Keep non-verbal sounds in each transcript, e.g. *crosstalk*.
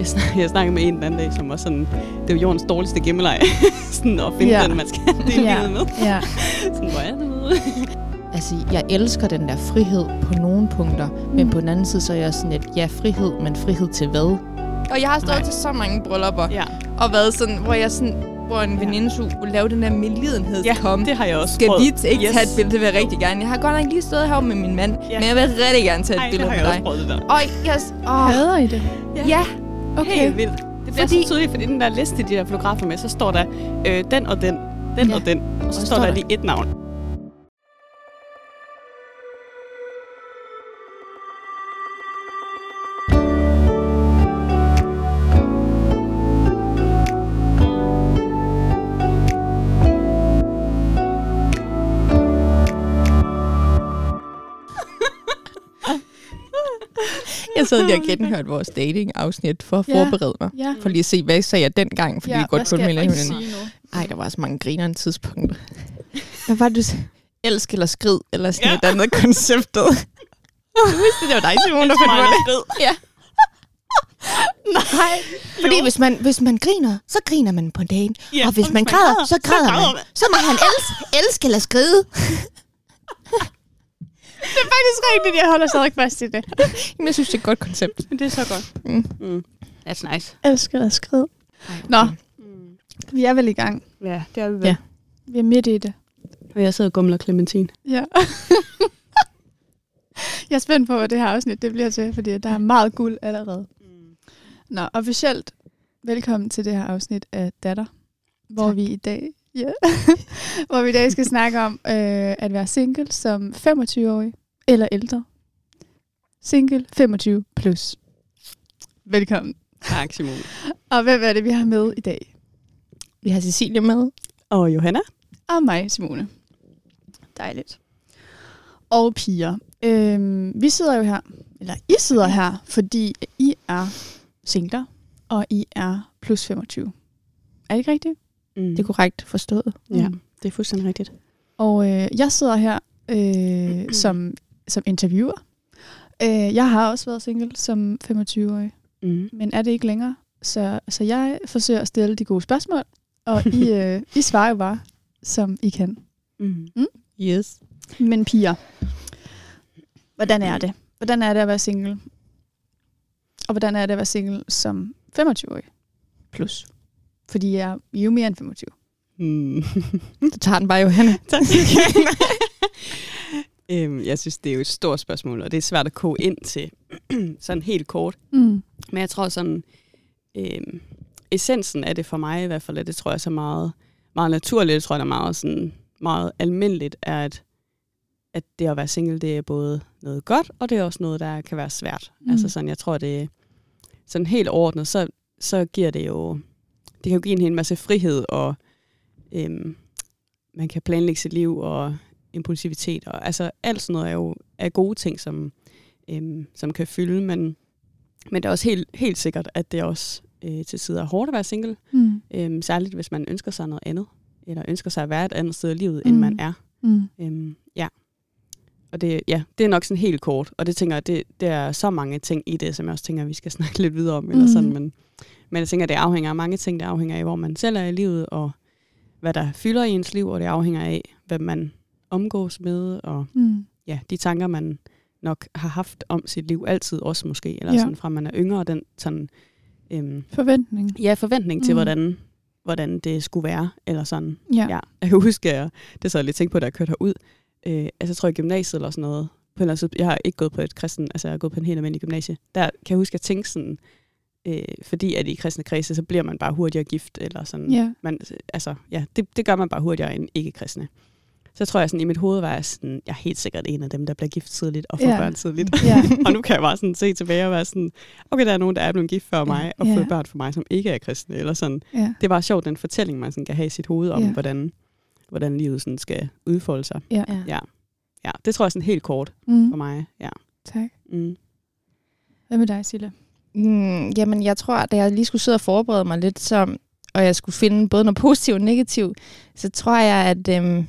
Jeg snakkede, jeg snakkede med en den anden dag, som var sådan, det er jo jordens dårligste gemmeleg. *laughs* sådan at finde Ja. den, man skal dele Ja. livet med. Ja. *laughs* Sådan, hvor er det? *laughs* Altså, jeg elsker den der frihed på nogle punkter, mm. men på den anden side, så er jeg sådan lidt, ja, frihed, men frihed til hvad? Og jeg har stået Nej. til så mange bryllupper, Ja, og været sådan, hvor jeg sådan, hvor en Ja. veninde skulle lave den der medlidenhed ja komme. det har jeg også Skal prøvet. vi ikke yes. tage et billede? Det vil jeg rigtig gerne. Jeg har godt nok lige stået her med min mand, Ja. men jeg vil rigtig gerne tage et Ej, det billede har med jeg dig. også prøvet det der. Og yes, åh, Hader I det? ja. Okay. Helt vildt. Det bliver Fordi- så tydeligt, fordi den der liste, de der fotografer med, så står der øh, den og den, den Ja. og den, og så Og står står der der- lige et navn. Sad lige og *laughs* genhørte vores dating-afsnit for at Ja. forberede mig. Ja. For lige at se, hvad jeg sagde jeg dengang, fordi ja, det godt kunne jeg melde nu? Ej, der var så mange grinerende tidspunkter. *laughs* Hvad var det, du? Elsk eller skrid, eller sådan Ja. et andet konceptet. *laughs* Du vidste, det var dig, Simon, der fandt på det. Ja. Nej. Fordi hvis man, hvis man griner, så griner man på dagen. Ja, og hvis man græder, så græder man. Så må han elske, elske eller skride. Det er faktisk rigtigt, jeg holder stadig fast i det. *laughs* Jamen, jeg synes, det er et godt koncept. Men det er så godt. Mm. Mm. That's nice. Elsker at skride. Nå, Mm. vi er vel i gang. Ja, det er vi vel. Ja. Vi er midt i det. Og jeg sidder og gumler Clementine. Ja. *laughs* jeg er spændt på, hvad det her afsnit det bliver til, fordi der er meget guld allerede. Nå, officielt velkommen til det her afsnit af Datter, hvor Tak. vi i dag ja, *laughs* hvor vi i dag skal snakke om øh, at være single som 25-årig eller ældre. Single 25 plus. Velkommen. Tak, Simone. *laughs* Og hvem er det, vi har med i dag? Vi har Cecilie med. Og Johanna. Og mig, Simone. Dejligt. Og piger. Øhm, vi sidder jo her, eller I sidder her, fordi I er singler, og I er plus 25. Er det ikke rigtigt? Mm. Det er korrekt forstået. Ja, det er fuldstændig rigtigt. Og øh, jeg sidder her øh, *clears throat* som, som interviewer. Øh, jeg har også været single som 25-årig, Mm. men er det ikke længere. Så, så jeg forsøger at stille de gode spørgsmål, og I, *laughs* øh, I svarer jo bare, som I kan. Mm. Yes. Men piger, hvordan er *clears throat* det? Hvordan er det at være single? Og hvordan er det at være single som 25-årig? Plus. Fordi jeg er jo mere end 25. Mm. Så tager den bare, Johanna. *laughs* Tak. *laughs* øhm, jeg synes, det er jo et stort spørgsmål, og det er svært at koge ind til *clears throat* sådan helt kort. Mm. Men jeg tror sådan, øhm, essensen af det for mig i hvert fald, og det tror jeg så meget, meget naturligt, det tror jeg, er meget, sådan, meget almindeligt, er, at, at det at være single, det er både noget godt, og det er også noget, der kan være svært. Mm. Altså sådan, jeg tror, det sådan helt overordnet, så, så giver det jo, det kan jo give en hel masse frihed, og øhm, man kan planlægge sit liv, og impulsivitet, og altså alt sådan noget er jo er gode ting, som, øhm, som kan fylde, men, men det er også helt, helt sikkert, at det også øh, til tider er hårdt at være single, Mm. øhm, særligt hvis man ønsker sig noget andet, eller ønsker sig at være et andet sted i livet, end Mm. man er. Mm. Øhm, ja. Og det, ja, det er nok sådan helt kort, og det tænker jeg, det, det er så mange ting i det, som jeg også tænker, vi skal *laughs* snakke lidt videre om, eller Mhm. sådan, men, men jeg tænker, det afhænger af mange ting, det afhænger af, hvor man selv er i livet, og hvad der fylder i ens liv, og det afhænger af, hvem man omgås med, og Mm. ja, de tanker, man nok har haft om sit liv altid også måske, eller Ja. sådan fra man er yngre, den sådan, øhm, Forventning. ja, forventning til, Mm. hvordan, hvordan det skulle være, eller sådan. Ja. Ja, *laughs* jeg kan huske, at jeg, det så jeg lidt tænkt på, da jeg kørte herud. Øh, altså, jeg tror i gymnasiet eller sådan noget. På en eller anden jeg har ikke gået på et kristen, altså jeg har gået på en helt almindelig gymnasie. Der kan jeg huske, at jeg tænkte sådan, øh, fordi at i kristne kredse, så bliver man bare hurtigere gift, eller sådan. Ja. Man, altså, ja, det, det gør man bare hurtigere end ikke-kristne. Så tror jeg sådan, i mit hoved var jeg sådan, jeg er helt sikkert en af dem, der bliver gift tidligt og får Ja. børn tidligt. Ja. *laughs* og nu kan jeg bare sådan se tilbage og være sådan, okay, der er nogen, der er blevet gift før mig, og Ja. fået børn for mig, som ikke er kristne, eller sådan Ja. det er bare sjovt, den fortælling, man sådan kan have i sit hoved om, Ja. ja. hvordan, hvordan livet sådan skal udfolde sig. Ja. Ja. Ja. ja, det tror jeg sådan helt kort Mm. for mig. Ja. Tak. Mm. Hvad med dig, Silla? Mm, jamen, jeg tror, da jeg lige skulle sidde og forberede mig lidt, så, og jeg skulle finde både noget *laughs* positivt og negativt, så tror jeg, at, øhm,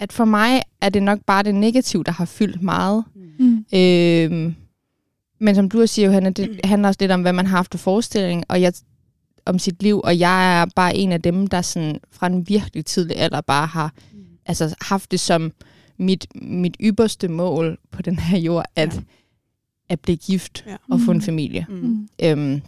at for mig er det nok bare det negative, der har fyldt meget. Mm. Øhm, men som du også siger, Johanna, det handler også lidt om, hvad man har haft af forestilling, og jeg, om sit liv, og jeg er bare en af dem, der sådan, fra en virkelig tidlig alder bare har altså, haft det som mit, mit ypperste mål på den her jord, at, Ja. At blive gift Ja. og få en Mm. familie. Mm. Mm. Øhm,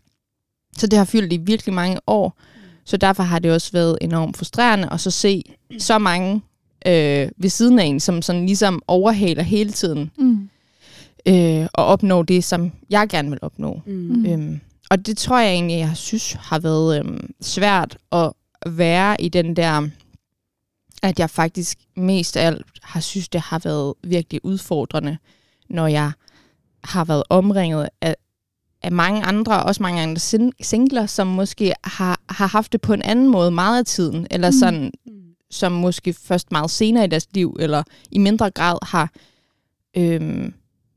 så det har fyldt i virkelig mange år. Så derfor har det også været enormt frustrerende at så se så mange øh, ved siden af en, som sådan ligesom overhaler hele tiden Mm. øh, og opnå det, som jeg gerne vil opnå. Mm. Mm. Øhm, og det tror jeg egentlig, jeg synes har været øhm, svært at være i den der, at jeg faktisk mest af alt har synes, det har været virkelig udfordrende, når jeg har været omringet af, af mange andre, også mange andre sin- singler, som måske har, har haft det på en anden måde meget af tiden, eller Mm. sådan, Mm. som måske først meget senere i deres liv, eller i mindre grad har øhm,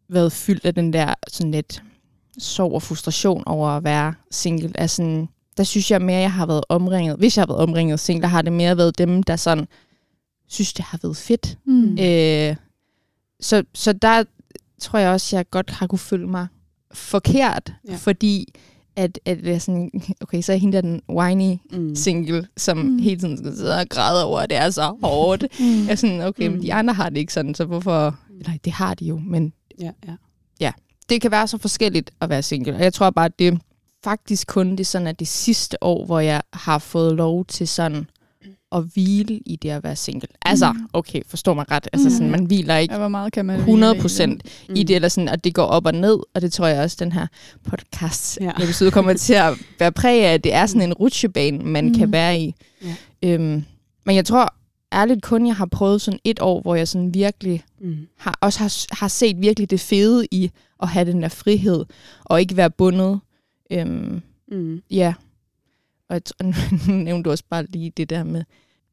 været fyldt af den der sådan lidt sorg og frustration over at være single. Altså, der synes jeg mere, jeg har været omringet. Hvis jeg har været omringet af singler, har det mere været dem, der sådan synes, det har været fedt. Mm. Øh, så, så der tror jeg også, jeg godt har kunne føle mig forkert, Ja. ja. fordi at, at det er sådan, okay, så er hende der den whiny Mm. single, som Mm. mm. hele tiden skal sidde og græde over, at det er så hårdt. *laughs* Mm. Jeg er sådan, okay, mm. Mm. men de andre har det ikke sådan, så hvorfor... Eller, det har de jo, men Ja, ja. det kan være så forskelligt at være single. Og jeg tror bare, at det er faktisk kun det sådan, at det sidste år, hvor jeg har fået lov til sådan at hvile i det at være single. Altså, Mm. okay, forstå mig ret. Altså, Mm. sådan, man hviler ikke Ja, hvor meget kan man 100 hvile i procent Mm. i det, eller sådan, at det går op og ned, og det tror jeg også, den her podcast Ja. episode kommer til at være præg af, at det er sådan en rutsjebane, man Mm. mm. kan være i. Ja. Øhm, men jeg tror ærligt kun, jeg har prøvet sådan et år, hvor jeg sådan virkelig Mm. har, også har, har set virkelig det fede i at have den der frihed, og ikke være bundet. Øhm, Mm. ja. Og jeg tror, *laughs* nu nævnte du også bare lige det der med,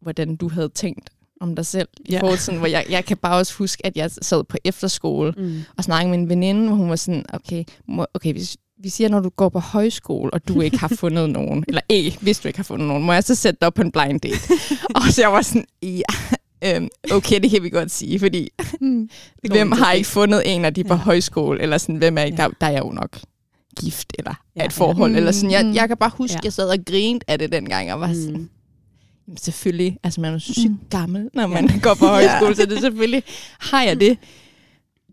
hvordan du havde tænkt om dig selv. I Ja. forhold til, hvor jeg, jeg kan bare også huske, at jeg sad på efterskole Mm. og snakkede med en veninde, hvor hun var sådan, okay, må, okay hvis vi siger, når du går på højskole, og du ikke har *laughs* fundet nogen, eller ikke, hvis du ikke har fundet nogen, må jeg så sætte dig op på en blind date? *laughs* og så jeg var sådan, ja, øhm, okay, det kan vi godt sige, fordi Mm. hvem har ikke fundet en af de på Ja. højskole, eller sådan, hvem er ikke, Ja. der, der er jeg jo nok gift, eller Ja, ja, et ja. forhold, Mm, eller sådan. Jeg, mm. jeg kan bare huske, Ja. ja. jeg sad og grinte af det dengang, og var sådan, Mm. Jamen, selvfølgelig, altså man er sygt Mm. gammel, når man går på *laughs* højskole, så det selvfølgelig har jeg det.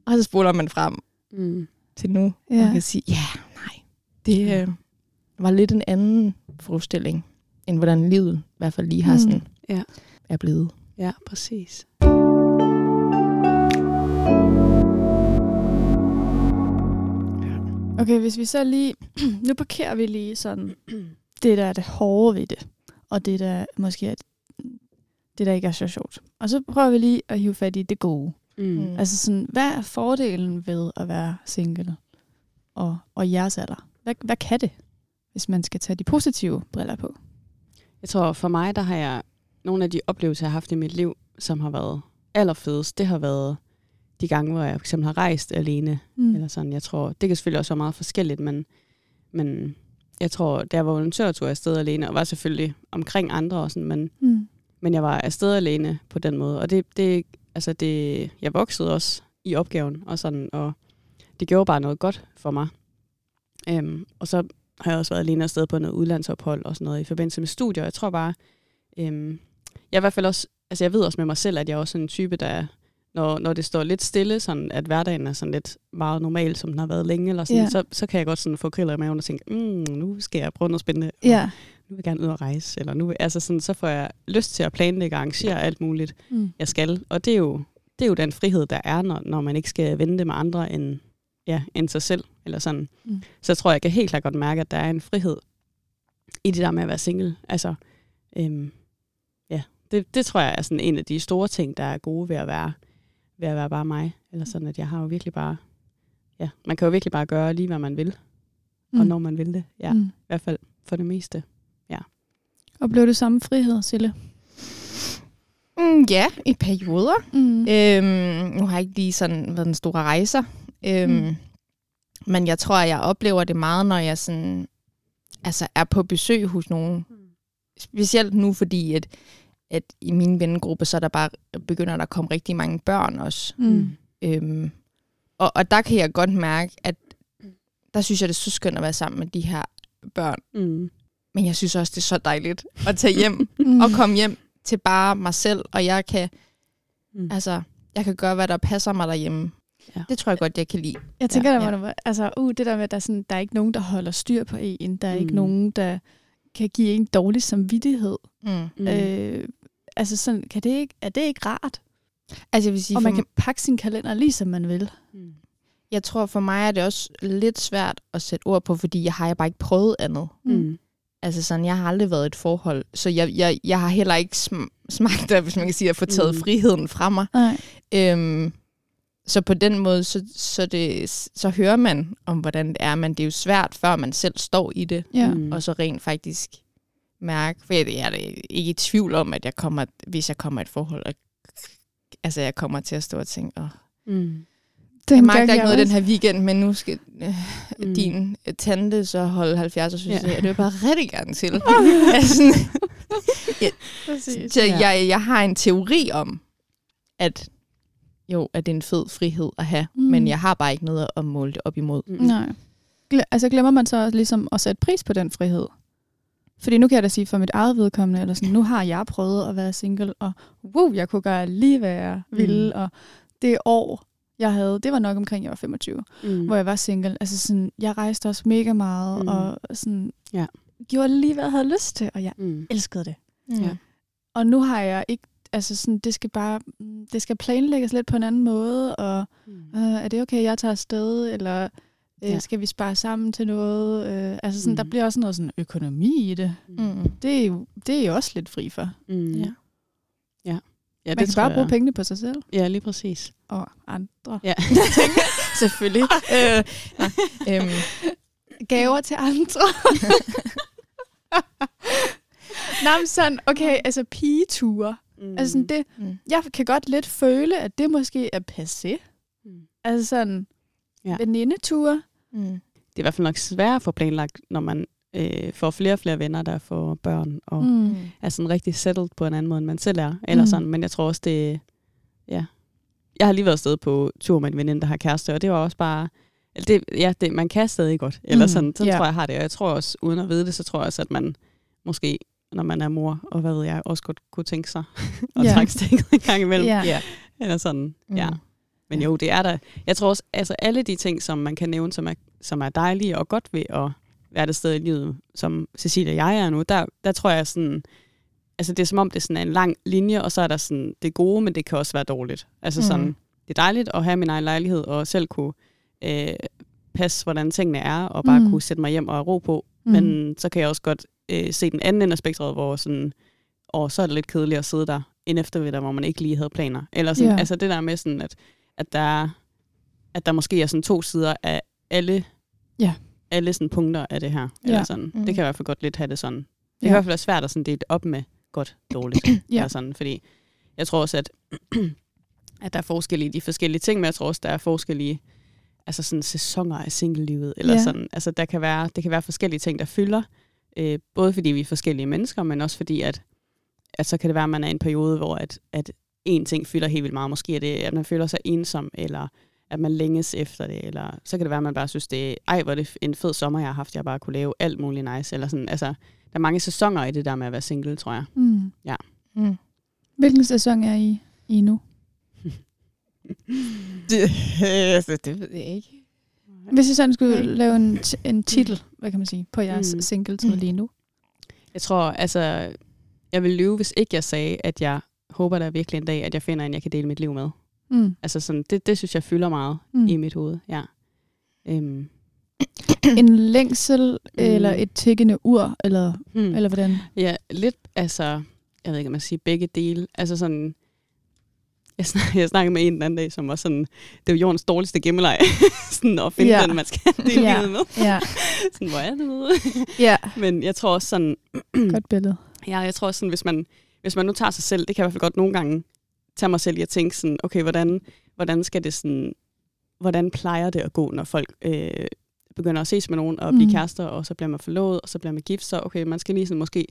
Og så spoler man frem Mm. til nu, Ja. ja. og kan sige, ja, nej, det øh, var lidt en anden forestilling, end hvordan livet i hvert fald lige har Mm. sådan, Ja. er blevet. Ja, præcis. Okay, hvis vi så lige... *clears throat* nu parkerer vi lige sådan *clears throat* det, der er det hårde ved det, og det, der måske er det, der ikke er så sjovt. Og så prøver vi lige at hive fat i det gode. Mm. Mm. Altså sådan, hvad er fordelen ved at være single og, og jeres alder? Hvad, hvad kan det, hvis man skal tage de positive briller på? Jeg tror, for mig, der har jeg nogle af de oplevelser, jeg har haft i mit liv, som har været allerfedest, det har været de gange, hvor jeg for eksempel har rejst alene. Mm. Eller sådan. Jeg tror, det kan selvfølgelig også være meget forskelligt, men, men jeg tror, da jeg var volontørtur afsted alene, og var selvfølgelig omkring andre og sådan, men, Mm. men jeg var afsted alene på den måde. Og det, det, altså det, jeg voksede også i opgaven, og, sådan, og det gjorde bare noget godt for mig. Øhm, og så har jeg også været alene afsted på noget udlandsophold og sådan noget i forbindelse med studier. Jeg tror bare, øhm, jeg er i hvert fald også, altså jeg ved også med mig selv, at jeg er også en type, der når, når det står lidt stille, sådan at hverdagen er sådan lidt meget normal, som den har været længe, eller sådan, ja. så, så kan jeg godt sådan få kriller i maven og tænke, mm, nu skal jeg prøve noget spændende, Ja. nu vil jeg gerne ud og rejse, eller nu altså sådan, så får jeg lyst til at planlægge og arrangere alt muligt, Mm. jeg skal. Og det er jo, det er jo den frihed, der er, når, når man ikke skal vente med andre end, ja, end sig selv. Eller sådan. Mm. Så jeg tror, jeg kan helt klart godt mærke, at der er en frihed i det der med at være single. Altså, øhm, ja, det, det tror jeg er sådan en af de store ting, der er gode ved at være, ved at være bare mig. Eller sådan, at jeg har jo virkelig bare, ja, man kan jo virkelig bare gøre lige, hvad man vil, mm. og når man vil det. Ja, mm. Mm. i hvert fald for det meste. Og blev det samme frihed, Sille? Mm, ja, i perioder. Mm. Øhm, nu har jeg ikke lige sådan været den store rejser. Øhm, Mm. mm. Men jeg tror, jeg oplever det meget, når jeg sådan, altså er på besøg hos nogen. Specielt nu, fordi at, at i min vennegruppe, så er der bare begynder der at komme rigtig mange børn også. Mm. Øhm, og, og der kan jeg godt mærke, at der synes jeg, det er så skønt at være sammen med de her børn. Mm. Men jeg synes også, det er så dejligt at tage hjem *laughs* Mm. og komme hjem til bare mig selv, og jeg kan, Mm. altså, jeg kan gøre, hvad der passer mig derhjemme. Ja. Det tror jeg godt, jeg kan lide. Jeg tænker, Ja. ja, der, var, altså, uh, det der med, at der er, sådan, der er ikke nogen, der holder styr på en. Der er mm. ikke Mm. nogen, der kan give en dårlig samvittighed. Mm. Mm. Mm. Øh, altså sådan, kan det ikke, er det ikke rart? Altså, jeg vil sige, Og man kan pakke sin kalender lige som man vil. Mm. jeg tror for mig er det også lidt svært at sætte ord på, fordi jeg har jeg bare ikke prøvet andet. Mm. Altså sådan, jeg har aldrig været i et forhold, så jeg, jeg, jeg har heller ikke sm- smagt af, *laughs* hvis man kan sige, at få taget Mm. friheden fra mig. Nej. Øhm, så på den måde, så, så, det, så hører man om, hvordan det er, men det er jo svært, før man selv står i det, Ja. Mm. og så rent faktisk mærke, for jeg, jeg er ikke i tvivl om, at jeg kommer, hvis jeg kommer i et forhold, at, altså jeg kommer til at stå og tænke, åh, Mm. Den jeg magter ikke jeg noget den her weekend, men nu skal øh, Mm. din øh, tante så holde 70 års Ja. ja. det vil jeg bare rigtig gerne til. *laughs* altså, *laughs* Præcis. så Ja. jeg, jeg har en teori om, at jo, at det er en fed frihed at have, Mm. men jeg har bare ikke noget at måle det op imod. Mm. Nej. Gle- altså glemmer man så ligesom at sætte pris på den frihed? Fordi nu kan jeg da sige for mit eget vedkommende, eller sådan, nu har jeg prøvet at være single, og wow, jeg kunne gøre lige hvad jeg ville, mm. og det år, jeg havde, det var nok omkring, jeg var 25, Mm. mm. hvor jeg var single. Altså sådan, jeg rejste også mega meget, Mm. mm. og sådan, Ja. gjorde lige, hvad jeg havde lyst til, og jeg Mm. elskede det. Ja. Og nu har jeg ikke, altså sådan, det skal bare, mm, det skal planlægges lidt på en anden måde, og Mm. øh, er det okay, jeg tager afsted, eller øh, Ja. skal vi spare sammen til noget? Øh, altså sådan, Mm. der bliver også noget sådan økonomi i det. Mm. Det er jo, det er jo også lidt fri for. Mm. Ja. Ja. Ja, Man kan tror bare jeg. bruge pengene på sig selv Ja, lige præcis. og andre. Ja. *laughs* Selvfølgelig. *laughs* øh, nej, øhm, Gaver til andre. *laughs* Nå, men sådan, okay, altså pigeture. Mm. Altså sådan, det, mm. jeg kan godt lidt føle, at det måske er passé. Mm. Altså sådan, Ja. ja. venindeture. Mm. Det er i hvert fald nok svært at få planlagt, når man øh, får flere og flere venner, der får børn, og mm. Er sådan rigtig settled på en anden måde, end man selv er. Eller Mm. sådan. Men jeg tror også, det... Ja. Jeg har lige været afsted på tur med en veninde, der har kæreste, og det var også bare... Det, ja, det, man kan stadig godt. Eller Mm. sådan, sådan Ja. tror jeg, jeg har det. Og jeg tror også, uden at vide det, så tror jeg også, at man måske, når man er mor, og hvad ved jeg, også godt kunne tænke sig *laughs* at Ja. trække stikket en gang imellem. Ja. Ja. Eller sådan, Mm. ja. Men jo, det er der. Jeg tror også, altså alle de ting, som man kan nævne, som er, som er dejlige og godt ved at være det sted i livet, som Cecilia og jeg er nu, der, der tror jeg sådan, altså det er som om, det er sådan en lang linje, og så er der sådan det gode, men det kan også være dårligt. Altså Mm. sådan, det er dejligt at have min egen lejlighed, og selv kunne øh, passe, hvordan tingene er, og bare Mm. kunne sætte mig hjem og ro på. Mm. Men så kan jeg også godt øh, se den anden ende af spektret, hvor sådan, åh, så er det lidt kedeligt at sidde der en eftermiddag, hvor man ikke lige havde planer. Eller sådan, Ja. altså det der med sådan, at, at, der, at der måske er sådan to sider af alle, Ja. alle sådan punkter af det her. Ja. Eller sådan. Mm. Det kan jeg i hvert fald godt lidt have det sådan. Det Ja. kan i hvert fald være svært at sådan dele det op med godt, dårligt. *clears throat* Ja. eller sådan, fordi jeg tror også, at, *clears throat* at der er forskel i de forskellige ting, men jeg tror også, der er forskel i altså sådan sæsoner af singlelivet. Eller Ja. sådan. Altså, der kan være, det kan være forskellige ting, der fylder. Øh, både fordi vi er forskellige mennesker, men også fordi, at, at så kan det være, at man er i en periode, hvor at, at en ting fylder helt vildt meget. Måske er det, at man føler sig ensom, eller at man længes efter det, eller så kan det være, at man bare synes, det er, ej, hvor er det en fed sommer, jeg har haft, jeg bare kunne lave alt muligt nice, eller sådan, altså, der er mange sæsoner i det der med at være single, tror jeg. Mm. Mm. Hvilken sæson er I i nu? *laughs* Det, altså, det ved jeg ikke. Hvis I sådan skulle Nej. lave en, en titel, hvad kan man sige, på jeres Mm. singletid Mm. lige nu. Jeg tror, altså, jeg vil lyve, hvis ikke jeg sagde, at jeg håber der virkelig en dag, at jeg finder en, jeg kan dele mit liv med. Mm. Altså sådan, det, det synes jeg fylder meget Mm. mm. i mit hoved, ja. Øhm, *clears throat* En længsel, eller et tikkende ur, eller, hmm. eller hvordan? Ja, lidt, altså, jeg ved ikke, om man siger begge dele. Altså sådan, jeg, snak, jeg snakkede med en den anden dag, som var sådan, det er jo jordens dårligste gemmeleg, *laughs* sådan at finde Ja. den, man skal dele Ja. livet med. Ja, *laughs* Sådan, hvor er det ja. Men jeg tror også sådan, *clears throat* godt billede. Ja, jeg tror også sådan, hvis man, hvis man nu tager sig selv, det kan jeg i hvert fald godt nogle gange tage mig selv i at tænke sådan, okay, hvordan, hvordan skal det sådan, hvordan plejer det at gå, når folk øh, begynder at ses med nogen og blive Mm. kærester, og så bliver man forlovet, og så bliver man gift, så okay, man skal lige sådan måske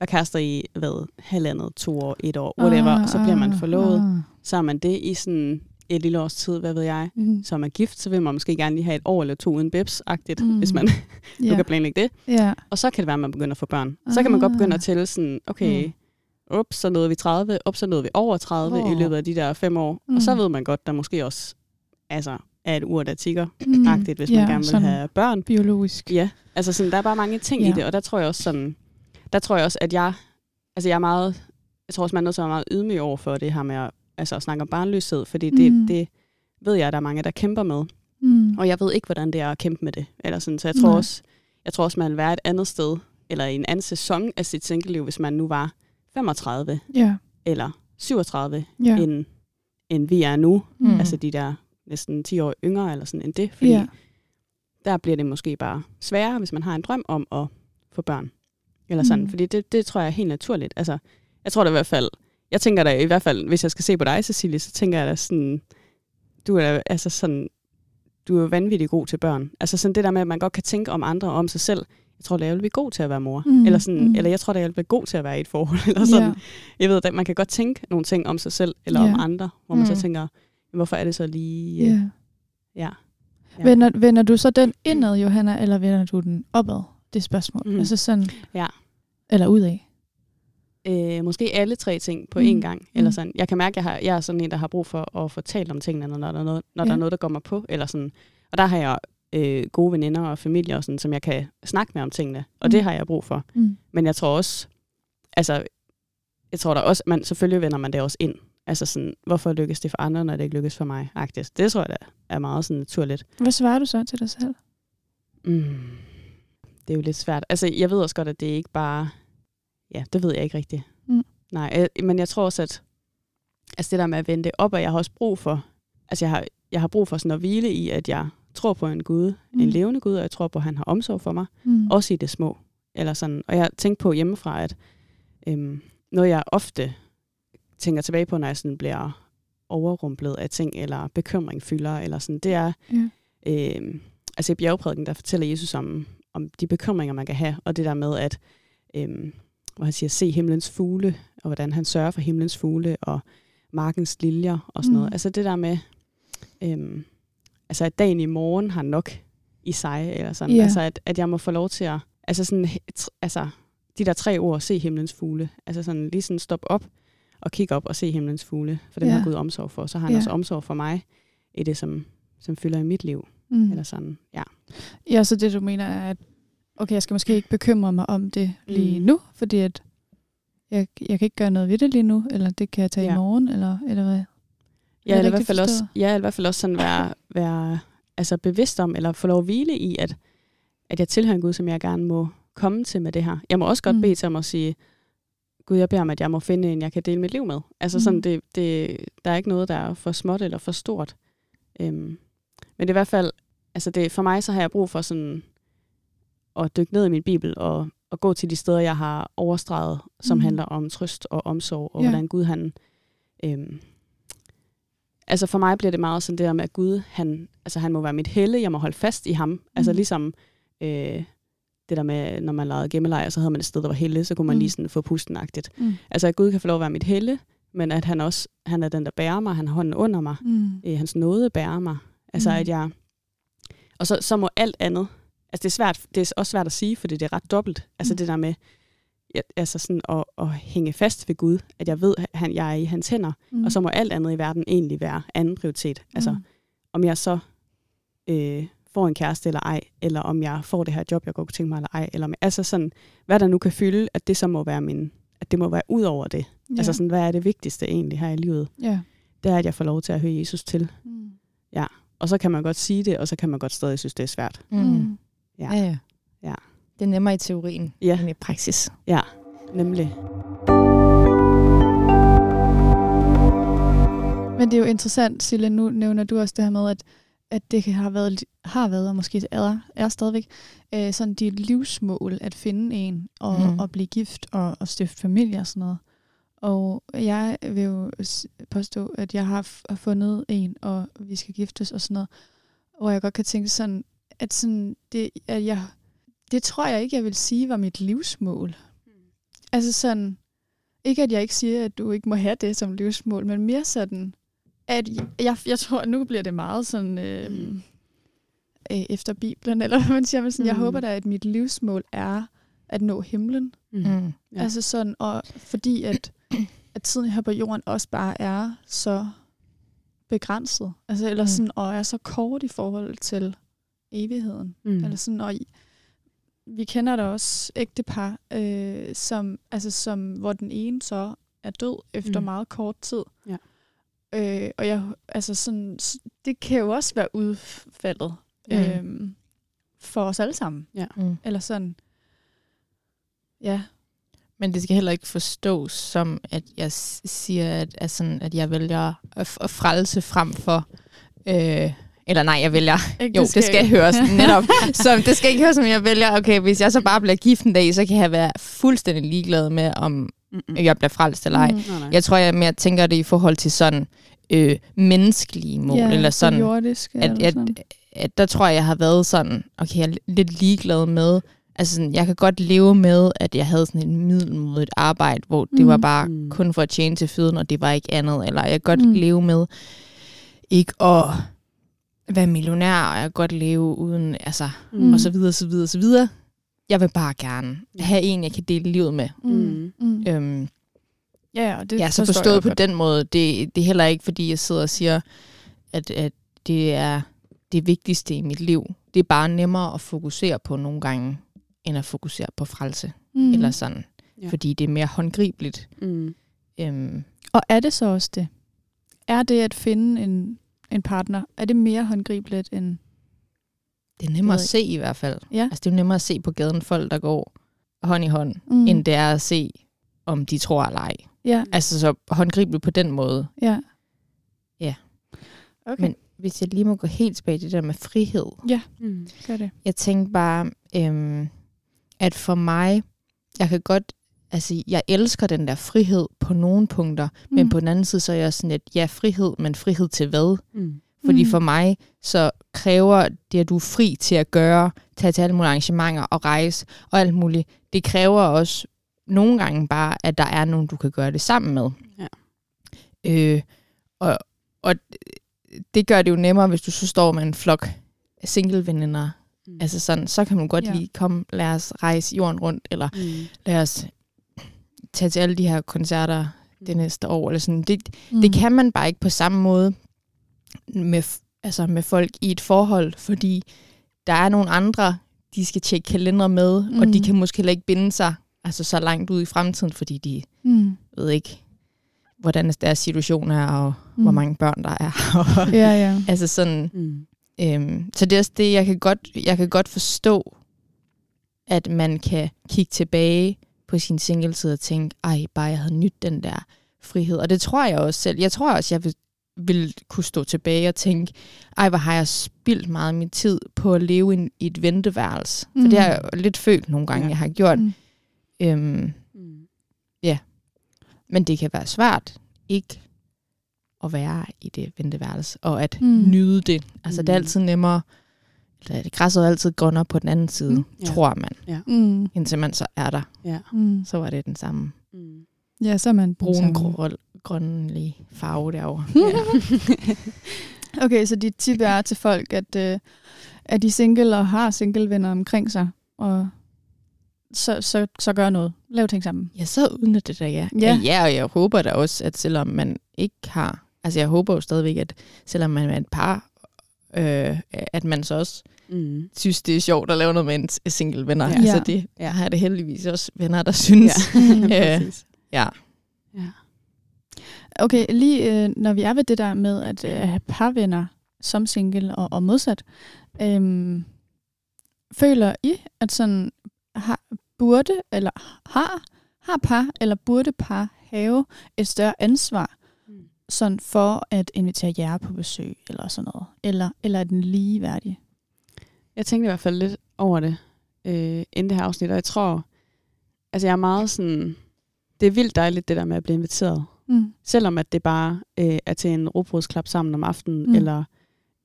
være kærester i, hvad, halvandet, to år, et år, whatever, og så bliver man forlovet, Ah. så er man det i sådan et lille års tid, hvad ved jeg, Mm. som er gift, så vil man måske gerne lige have et år eller to uden bebs-agtigt, Mm. hvis man Ja. *laughs* du kan planlægge det. ja. Og så kan det være, at man begynder at få børn. Så kan man godt begynde Ah. at tælle sådan, okay, Mm. Ups, så nåede vi 30, ups, så nåede vi over 30 oh. i løbet af de der fem år. Mm. Og så ved man godt, der måske også altså, er et ur, der tigger Mm. hvis man gerne vil have børn. Biologisk. Ja, altså sådan, der er bare mange ting Ja. i det, og der tror jeg også sådan, der tror jeg også, at jeg, altså jeg er meget, jeg tror også, man er nødt til at være meget ydmyg over for det her med at, altså at snakke om barnløshed, fordi det, Mm. mm. det ved jeg, at der er mange, der kæmper med. Mm. Og jeg ved ikke, hvordan det er at kæmpe med det. Eller sådan. Så jeg tror, Nej. også, jeg tror også, man vil være et andet sted, eller i en anden sæson af sit singleliv, hvis man nu var 35 Ja. eller 37, Ja. end, end vi er nu. Mm. Altså de der næsten 10 år yngre, eller sådan end det. Fordi ja. der bliver det måske bare sværere, hvis man har en drøm om at få børn. Eller sådan. Mm. Fordi det, det tror jeg er helt naturligt. Altså, jeg tror da i hvert fald, jeg tænker da i hvert fald, hvis jeg skal se på dig, Cecilie, så tænker jeg da sådan, du er da, altså sådan, du er jo vanvittigt god til børn. Altså sådan det der med, at man godt kan tænke om andre og om sig selv. Jeg tror da, jeg vil blive god til at være mor. Mm. Eller, sådan, mm. eller jeg tror da, jeg vil blive god til at være i et forhold. *laughs* Eller sådan. Ja. Jeg ved, at man kan godt tænke nogle ting om sig selv, eller Ja. om andre, hvor man Mm. så tænker, hvorfor er det så lige... øh, Ja. ja. Ja. Vender, vender du så den indad, Johanna, eller vender du den opad? Det spørgsmål. Mm. Altså sådan... Ja. Eller udad? øh, måske alle tre ting på Mm. én gang. Eller Mm. sådan. Jeg kan mærke, at jeg, har, jeg er sådan en, der har brug for at få talt om tingene, når der er noget, når Ja. der, er noget der går mig på. Eller sådan. Og der har jeg øh, gode veninder og familie, og sådan, som jeg kan snakke med om tingene. Og Mm. det har jeg brug for. Mm. Men jeg tror også, altså, jeg tror da også, man, selvfølgelig vender man det også ind. Altså sådan, hvorfor lykkes det for andre, når det ikke lykkes for mig? Agtigt. Det tror jeg da er meget sådan naturligt. Hvad svarer du så til dig selv? Mm. Det er jo lidt svært. Altså, jeg ved også godt, at det ikke bare... Ja, det ved jeg ikke rigtigt. Mm. Nej, men jeg tror også, at altså det der med at vende det op, og jeg har også brug for... Altså, jeg har, jeg har brug for sådan at hvile i, at jeg tror på en Gud, mm. En levende Gud, og jeg tror på, at han har omsorg for mig. Mm. Også i det små. Eller sådan. Og jeg tænkte på hjemmefra, at øhm, noget, jeg ofte tænker tilbage på, når jeg sådan bliver overrumplet af ting, eller bekymring fylder, eller sådan, det er, Ja. øh, altså i bjergprædiken, der fortæller Jesus om, om de bekymringer, man kan have, og det der med, at øh, hvor han siger, se himlens fugle, og hvordan han sørger for himlens fugle, og markens liljer, og sådan Mm. noget. Altså det der med, øh, altså at dagen i morgen har nok i sig, eller sådan, Ja. altså at, at jeg må få lov til at, altså sådan, altså de der tre ord, se himlens fugle, altså sådan lige sådan stop op, og kigge op og se himlens fugle, for dem Ja. har Gud omsorg for. Så har han Ja. også omsorg for mig i det, som, som fylder i mit liv. Mm. Eller sådan, ja. Ja, så det du mener er, at okay, jeg skal måske ikke bekymre mig om det lige Mm. nu, fordi at jeg, jeg kan ikke gøre noget ved det lige nu, eller det kan jeg tage ja. i morgen, eller, eller hvad? Ja, eller i hvert fald også, ja, i hvert fald også sådan være, være altså bevidst om, eller få lov at hvile i, at, at jeg tilhører en Gud, som jeg gerne må komme til med det her. Jeg må også godt Mm. bede til ham at sige, Gud, jeg beder om, at jeg må finde en, jeg kan dele mit liv med. Altså sådan, Mm. det, det, der er ikke noget, der er for småt eller for stort. Øhm, men det er i hvert fald, altså det, for mig så har jeg brug for sådan at dykke ned i min bibel og, og gå til de steder, jeg har overstreget, som Mm. handler om trøst og omsorg, og ja. hvordan Gud han... Øhm, altså for mig bliver det meget sådan det der med, at Gud, han, altså han må være mit helle, jeg må holde fast i ham. Mm. Altså Mm. ligesom øh, det der med, når man lavede gemmelejr, så havde man et sted, der var helle, så kunne man Mm. lige sådan få pustenagtigt. Mm. Altså at Gud kan få lov at være mit helle, men at han også han er den, der bærer mig, han har hånden under mig, Mm. øh, hans nåde bærer mig. Altså Mm. at jeg... Og så, så må alt andet... Altså det er, svært, det er også svært at sige, fordi det er ret dobbelt. Altså Mm. det der med altså sådan at, at hænge fast ved Gud, at jeg ved, at han, jeg er i hans hænder, Mm. og så må alt andet i verden egentlig være anden prioritet. Altså Mm. om jeg så øh, får en kæreste eller ej, eller om jeg får det her job, jeg godt kunne tænke mig eller ej, eller om, altså sådan, hvad der nu kan fylde, at det så må være min, at det må være ud over det. ja. Ja. Altså sådan, hvad er det vigtigste egentlig her i livet? Ja. Det er, at jeg får lov til at høre Jesus til. Mm. Og så kan man godt sige det, og så kan man godt stadig synes, det er svært. Mm. Mm. Ja. Ja, ja. Det er nemmere i teorien Ja. end i praksis. Ja, nemlig. Men det er jo interessant, Sille, nu nævner du også det her med, at, at det har været, har været, og måske er, er stadigvæk, øh, sådan dit livsmål at finde en, og, mm. og blive gift, og, og stifte familie og sådan noget. Og jeg vil jo påstå, at jeg har fundet en, og vi skal giftes og sådan noget, hvor jeg godt kan tænke sådan, at sådan, det, at jeg, det tror jeg ikke, jeg vil sige var mit livsmål. Altså sådan, ikke at jeg ikke siger, at du ikke må have det som livsmål, men mere sådan, at jeg, jeg tror, at nu bliver det meget sådan... Øh, mm. øh, efter Bibelen, eller hvad man siger. Men sådan, mm. Jeg håber da, at mit livsmål er at nå himlen. Mm. Ja. Altså sådan, og fordi at, at tiden her på jorden også bare er så begrænset. Altså, eller sådan, og er så kort i forhold til evigheden. Mm. Eller sådan, og vi kender da også ægtepar, øh, som, altså, som, hvor den ene så er død efter mm. meget kort tid. Ja. Øh, og jeg, altså sådan, det kan jo også være udfaldet mm. øh, for os alle sammen. Ja. Mm. Eller sådan. Ja. Men det skal heller ikke forstås som, at jeg siger, at, at, sådan, at jeg vælger at, at frelse frem for... Øh, eller nej, jeg vælger... *laughs* Ikke, jo, det skal, det skal høres *laughs* netop. så det skal ikke høres som, jeg vælger, okay, hvis jeg så bare bliver gift en dag, så kan jeg være fuldstændig ligeglad med, om Mm-mm. jeg bliver frelst eller ej. Mm, nej, nej. Jeg tror, jeg mere tænker det i forhold til sådan øh, menneskelige mål. Ja, eller sådan, jordiske. At, at, at, at, der tror jeg, jeg har været sådan, okay, jeg er lidt ligeglad med, altså sådan, jeg kan godt leve med, at jeg havde sådan et middelmodigt arbejde, hvor det mm. var bare mm. kun for at tjene til føden, og det var ikke andet. Eller jeg kan godt mm. leve med ikke at være millionær, og jeg kan godt leve uden, altså, mm. og så videre, så videre, så videre. Jeg vil bare gerne have en, jeg kan dele livet med. Mm. Mm. Øhm, ja, og det ja, så forstået på den måde. Det, det er heller ikke, fordi jeg sidder og siger, at, at det er det vigtigste i mit liv. Det er bare nemmere at fokusere på nogle gange, end at fokusere på frelse. Mm. Eller sådan. Ja. Fordi det er mere håndgribeligt. Mm. Øhm. Og er det så også det? Er det at finde en, en partner, er det mere håndgribeligt end... Det er nemmere at se i hvert fald. Ja. Altså, det er nemmere at se på gaden folk, der går hånd i hånd, mm. end det er at se, om de tror eller ej. Ja. Altså så håndgribeligt på den måde. Ja. Ja. Okay. Men hvis jeg lige må gå helt tilbage til det der med frihed. Ja, mm. gør det. Jeg tænker bare, øhm, at for mig, jeg kan godt, altså jeg elsker den der frihed på nogle punkter, mm. men på den anden side, så er jeg sådan et, ja, frihed, men frihed til hvad? Mm. Fordi mm. for mig, så kræver det, at du er fri til at gøre, tage til alle mulige arrangementer og rejse og alt muligt, det kræver også nogle gange bare, at der er nogen, du kan gøre det sammen med. Ja. Øh, og, og det gør det jo nemmere, hvis du så står med en flok single-veninder. Mm. Altså sådan, så kan man godt ja. lige komme, lad os rejse jorden rundt, eller mm. lad os tage til alle de her koncerter det mm. næste år. Eller sådan. Det, mm. det kan man bare ikke på samme måde med, altså med folk i et forhold, fordi der er nogle andre, de skal tjekke kalender med, mm. og de mm. kan måske heller ikke binde sig altså så langt ud i fremtiden, fordi de mm. ved ikke, hvordan deres situation er, og mm. hvor mange børn der er. *laughs* ja, ja. Altså sådan, mm. øhm, så det er også det, jeg kan, godt, jeg kan godt forstå, at man kan kigge tilbage på sin singletid og tænke, ej, bare jeg havde nyt den der frihed. Og det tror jeg også selv. Jeg tror også, jeg vil, vil kunne stå tilbage og tænke, ej, hvor har jeg spildt meget af min tid på at leve i, i et venteværelse. Mm. For det har jeg lidt følt nogle gange, ja. jeg har gjort. Mm. Øhm, mm. Ja. Men det kan være svært ikke at være i det venteværelse, og at mm. nyde det. Altså mm. det er mm. altid nemmere, græsset er altid grønnere på den anden side, mm. tror man. Ja. Mm. Indtil man så er der. Ja. Mm. Så var det den samme. Mm. Ja, så er man brun, grøn, grønlig farve derovre. *laughs* ja. *laughs* okay, så dit tip er til folk, at, uh, at de single og har single venner omkring sig, og så, så, så gør noget. Lav ting sammen. Ja, så udnytte det da, ja. ja. Ja, og jeg håber da også, at selvom man ikke har... Altså, jeg håber jo stadigvæk, at selvom man er et par, øh, at man så også mm. synes, det er sjovt at lave noget med en single venner. Ja. Altså, det, jeg har det heldigvis også venner, der synes. Ja, *laughs* øh, ja. ja. Okay, lige øh, når vi er ved det der med at øh, have parvenner som single og, og modsat, øh, føler I, at sådan har, burde, eller har, har par, eller burde par have et større ansvar mm. sådan for at invitere jer på besøg, eller sådan noget? Eller, eller er den ligeværdig? Jeg tænkte i hvert fald lidt over det, øh, inden det her afsnit, og jeg tror, altså jeg er meget sådan, det er vildt dejligt det der med at blive inviteret. Mm. Selvom at det bare øh, er til en robrødsklap sammen om aftenen, mm. eller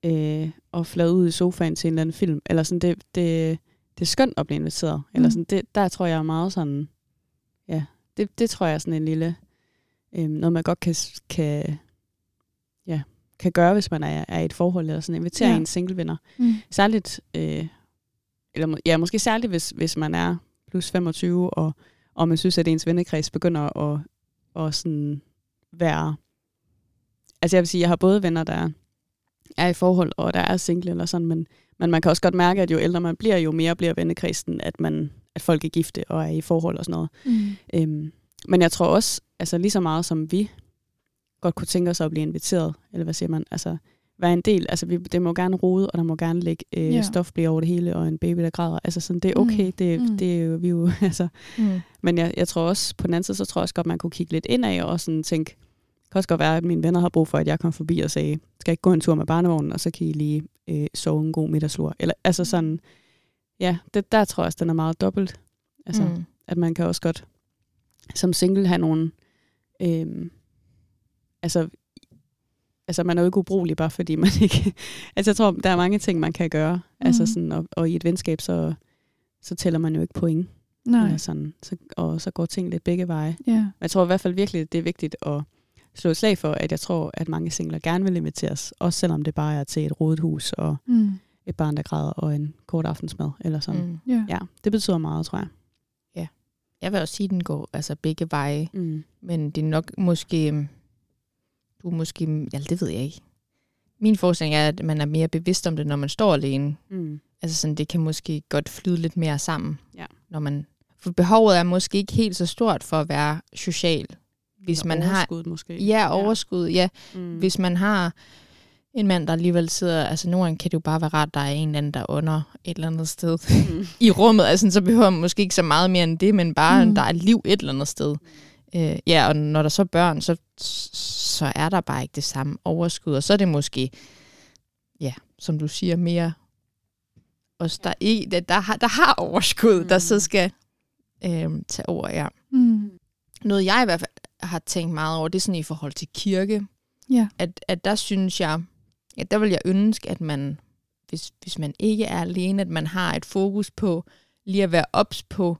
øh, at flade ud i sofaen til en eller anden film, eller sådan, det, det, det er skønt at blive inviteret. Mm. Eller sådan, det, der tror jeg er meget sådan, ja, det, det tror jeg er sådan en lille, øhm, noget man godt kan, kan kan gøre, hvis man er, er i et forhold, eller sådan invitere Ja. en single venner. Mm. Særligt, øh, eller ja, måske særligt, hvis, hvis man er plus 25, og, og man synes, at ens vennekreds begynder at, at sådan være... Altså jeg vil sige, jeg har både venner, der er i forhold, og der er single eller sådan, men, men man kan også godt mærke, at jo ældre man bliver, jo mere bliver vennekredsen, at, man, at folk er gifte og er i forhold og sådan noget. Mm. Øhm, men jeg tror også, altså lige så meget som vi godt kunne tænke os at blive inviteret, eller hvad siger man, altså være en del, altså vi, det må gerne rode, og der må gerne ligge øh, Ja. yeah. stofblæ over det hele, og en baby, der græder. Altså sådan, det er okay, Mm. det, Mm. det er jo, vi er jo, *laughs* altså. Mm. Men jeg, jeg tror også, på den anden side, så tror jeg også godt, man kunne kigge lidt indad, og sådan tænke, det kan også godt være, at mine venner har brug for, at jeg kom forbi og sagde, skal jeg ikke gå en tur med barnevognen, og så kan I lige øh, sove en god middagslur. Eller, altså sådan, ja, det, der tror jeg også, den er meget dobbelt. Altså, mm. at man kan også godt som single have nogle... Øhm, altså, altså, man er jo ikke ubrugelig, bare fordi man ikke... altså, jeg tror, der er mange ting, man kan gøre. Mm. Altså, Mhm. sådan, og, og i et venskab, så, så tæller man jo ikke point. Nej. Eller sådan, så, og så går ting lidt begge veje. Ja. Men jeg tror i hvert fald virkelig, det er vigtigt at slå et slag for, at jeg tror, at mange singler gerne vil inviteres. Også selvom det bare er til et rodet hus og Mm. et barn, der græder og en kort aftensmad. Eller sådan. Mm. Mm. Ja. Ja, det betyder meget, tror jeg. Jeg vil også sige, at den går altså begge veje. Mm. Men det er nok måske... Du er måske... Ja, det ved jeg ikke. Min forestilling er, at man er mere bevidst om det, når man står alene. Mm. Altså sådan, det kan måske godt flyde lidt mere sammen. Ja. Når man, for behovet er måske ikke helt så stort for at være social. Hvis Eller man har... overskud måske. Ja, overskud, ja. Mm. Hvis man har en mand, der alligevel sidder... Altså nogle gange kan det jo bare være rart, der er en eller anden, der under et eller andet sted Mm. *laughs* i rummet. Altså, så behøver man måske ikke så meget mere end det, men bare, Mm. mm. der er liv et eller andet sted. Øh, ja, og når der så er børn, så, så er der bare ikke det samme overskud. Og så er det måske, ja, som du siger, mere os, der, ikke, der, der, har, der har overskud, mm. der så Mm. skal øh, tage over, ja. Mm. Noget, jeg i hvert fald har tænkt meget over, det er sådan i forhold til kirke. Ja. At, at der synes jeg, at der vil jeg ønske, at man, hvis, hvis man ikke er alene, at man har et fokus på lige at være ops på,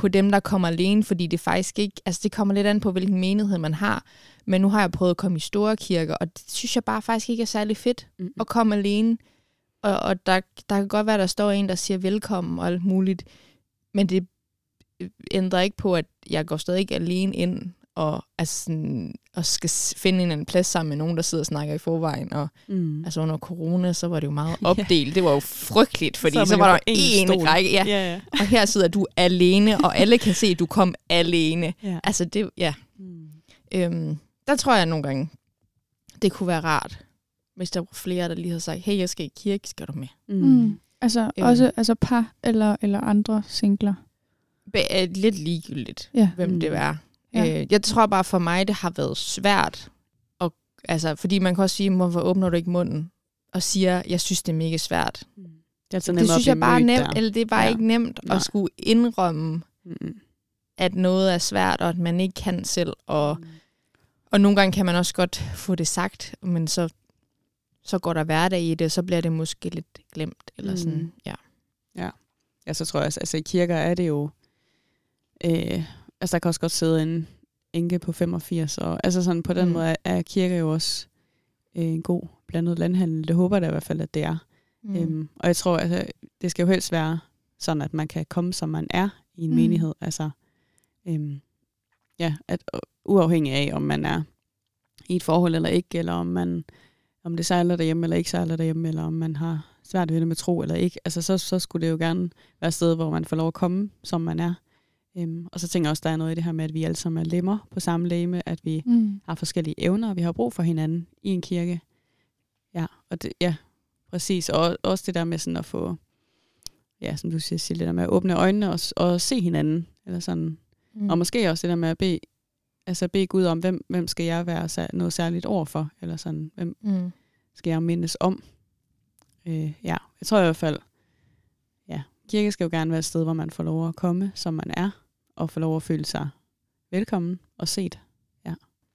på dem, der kommer alene, fordi det faktisk ikke, altså det kommer lidt an på, hvilken menighed man har. Men nu har jeg prøvet at komme i store kirker, og det synes jeg bare faktisk ikke er særlig fedt Mm. at komme alene. Og, og der, der kan godt være, der står en, der siger velkommen og alt muligt. Men det ændrer ikke på, at jeg går stadig ikke alene ind og, altså sådan, og skal finde en anden plads sammen med nogen, der sidder og snakker i forvejen. Og Mm. altså under corona, så var det jo meget *laughs* Ja. opdelt. Det var jo frygteligt, fordi så, så var der én række. Ja. ja, ja. Og her sidder du alene, og alle kan se, at du kom alene. *laughs* ja. Altså det, ja. Mm. Øhm, der tror jeg nogle gange, det kunne være rart, hvis der var flere, der lige havde sagt, hey, jeg skal i kirke, skal du med? Mm. Mm. Altså Øhm. også altså par eller, eller andre singler. Be- er lidt ligegyldigt, Ja. hvem Mm. det er. Ja. Ja. Øh, jeg tror bare for mig, det har været svært. Og, altså, fordi man kan også sige, hvorfor åbner du ikke munden og siger, jeg synes, det er mega svært. Det, er altså Det synes jeg bare er nemt, der. eller det er bare Ja. ja. ikke nemt Nej. at skulle indrømme, Mm. at noget er svært, og at man ikke kan selv. Og, Mm. og nogle gange kan man også godt få det sagt, men så, så går der hverdag i det, så bliver det måske lidt glemt. Eller Mm. sådan, ja. Ja, så tror jeg også, altså i kirker er det jo, øh, altså der kan også godt sidde en enke på 85, og altså sådan på den Mm. måde er, er kirker jo også øh, en god blandet landhandel. Det håber jeg da i hvert fald, at det er. Mm. Øhm, og jeg tror, altså, det skal jo helst være sådan, at man kan komme, som man er i en Mm. menighed. Altså, øhm, ja, at uafhængig af, om man er i et forhold eller ikke, eller om man om det sejler derhjemme eller ikke sejler derhjemme, eller om man har svært ved det med tro eller ikke. Altså, så, så skulle det jo gerne være et sted, hvor man får lov at komme, som man er. Øhm, og så tænker jeg også, der er noget i det her med, at vi alle sammen er lemmer på samme læme, at vi Mm. har forskellige evner, og vi har brug for hinanden i en kirke. Ja, og det, ja, præcis. Og også det der med sådan at få, ja, som du siger, Sil, det der med at åbne øjnene og, og se hinanden. Eller sådan. Mm. Og måske også det der med at bede, altså bede Gud om, hvem, hvem skal jeg være noget særligt over for? Eller sådan, hvem Mm. skal jeg mindes om? Øh, ja, jeg tror i hvert fald, ja, kirke skal jo gerne være et sted, hvor man får lov at komme, som man er, og får lov at føle sig velkommen og set.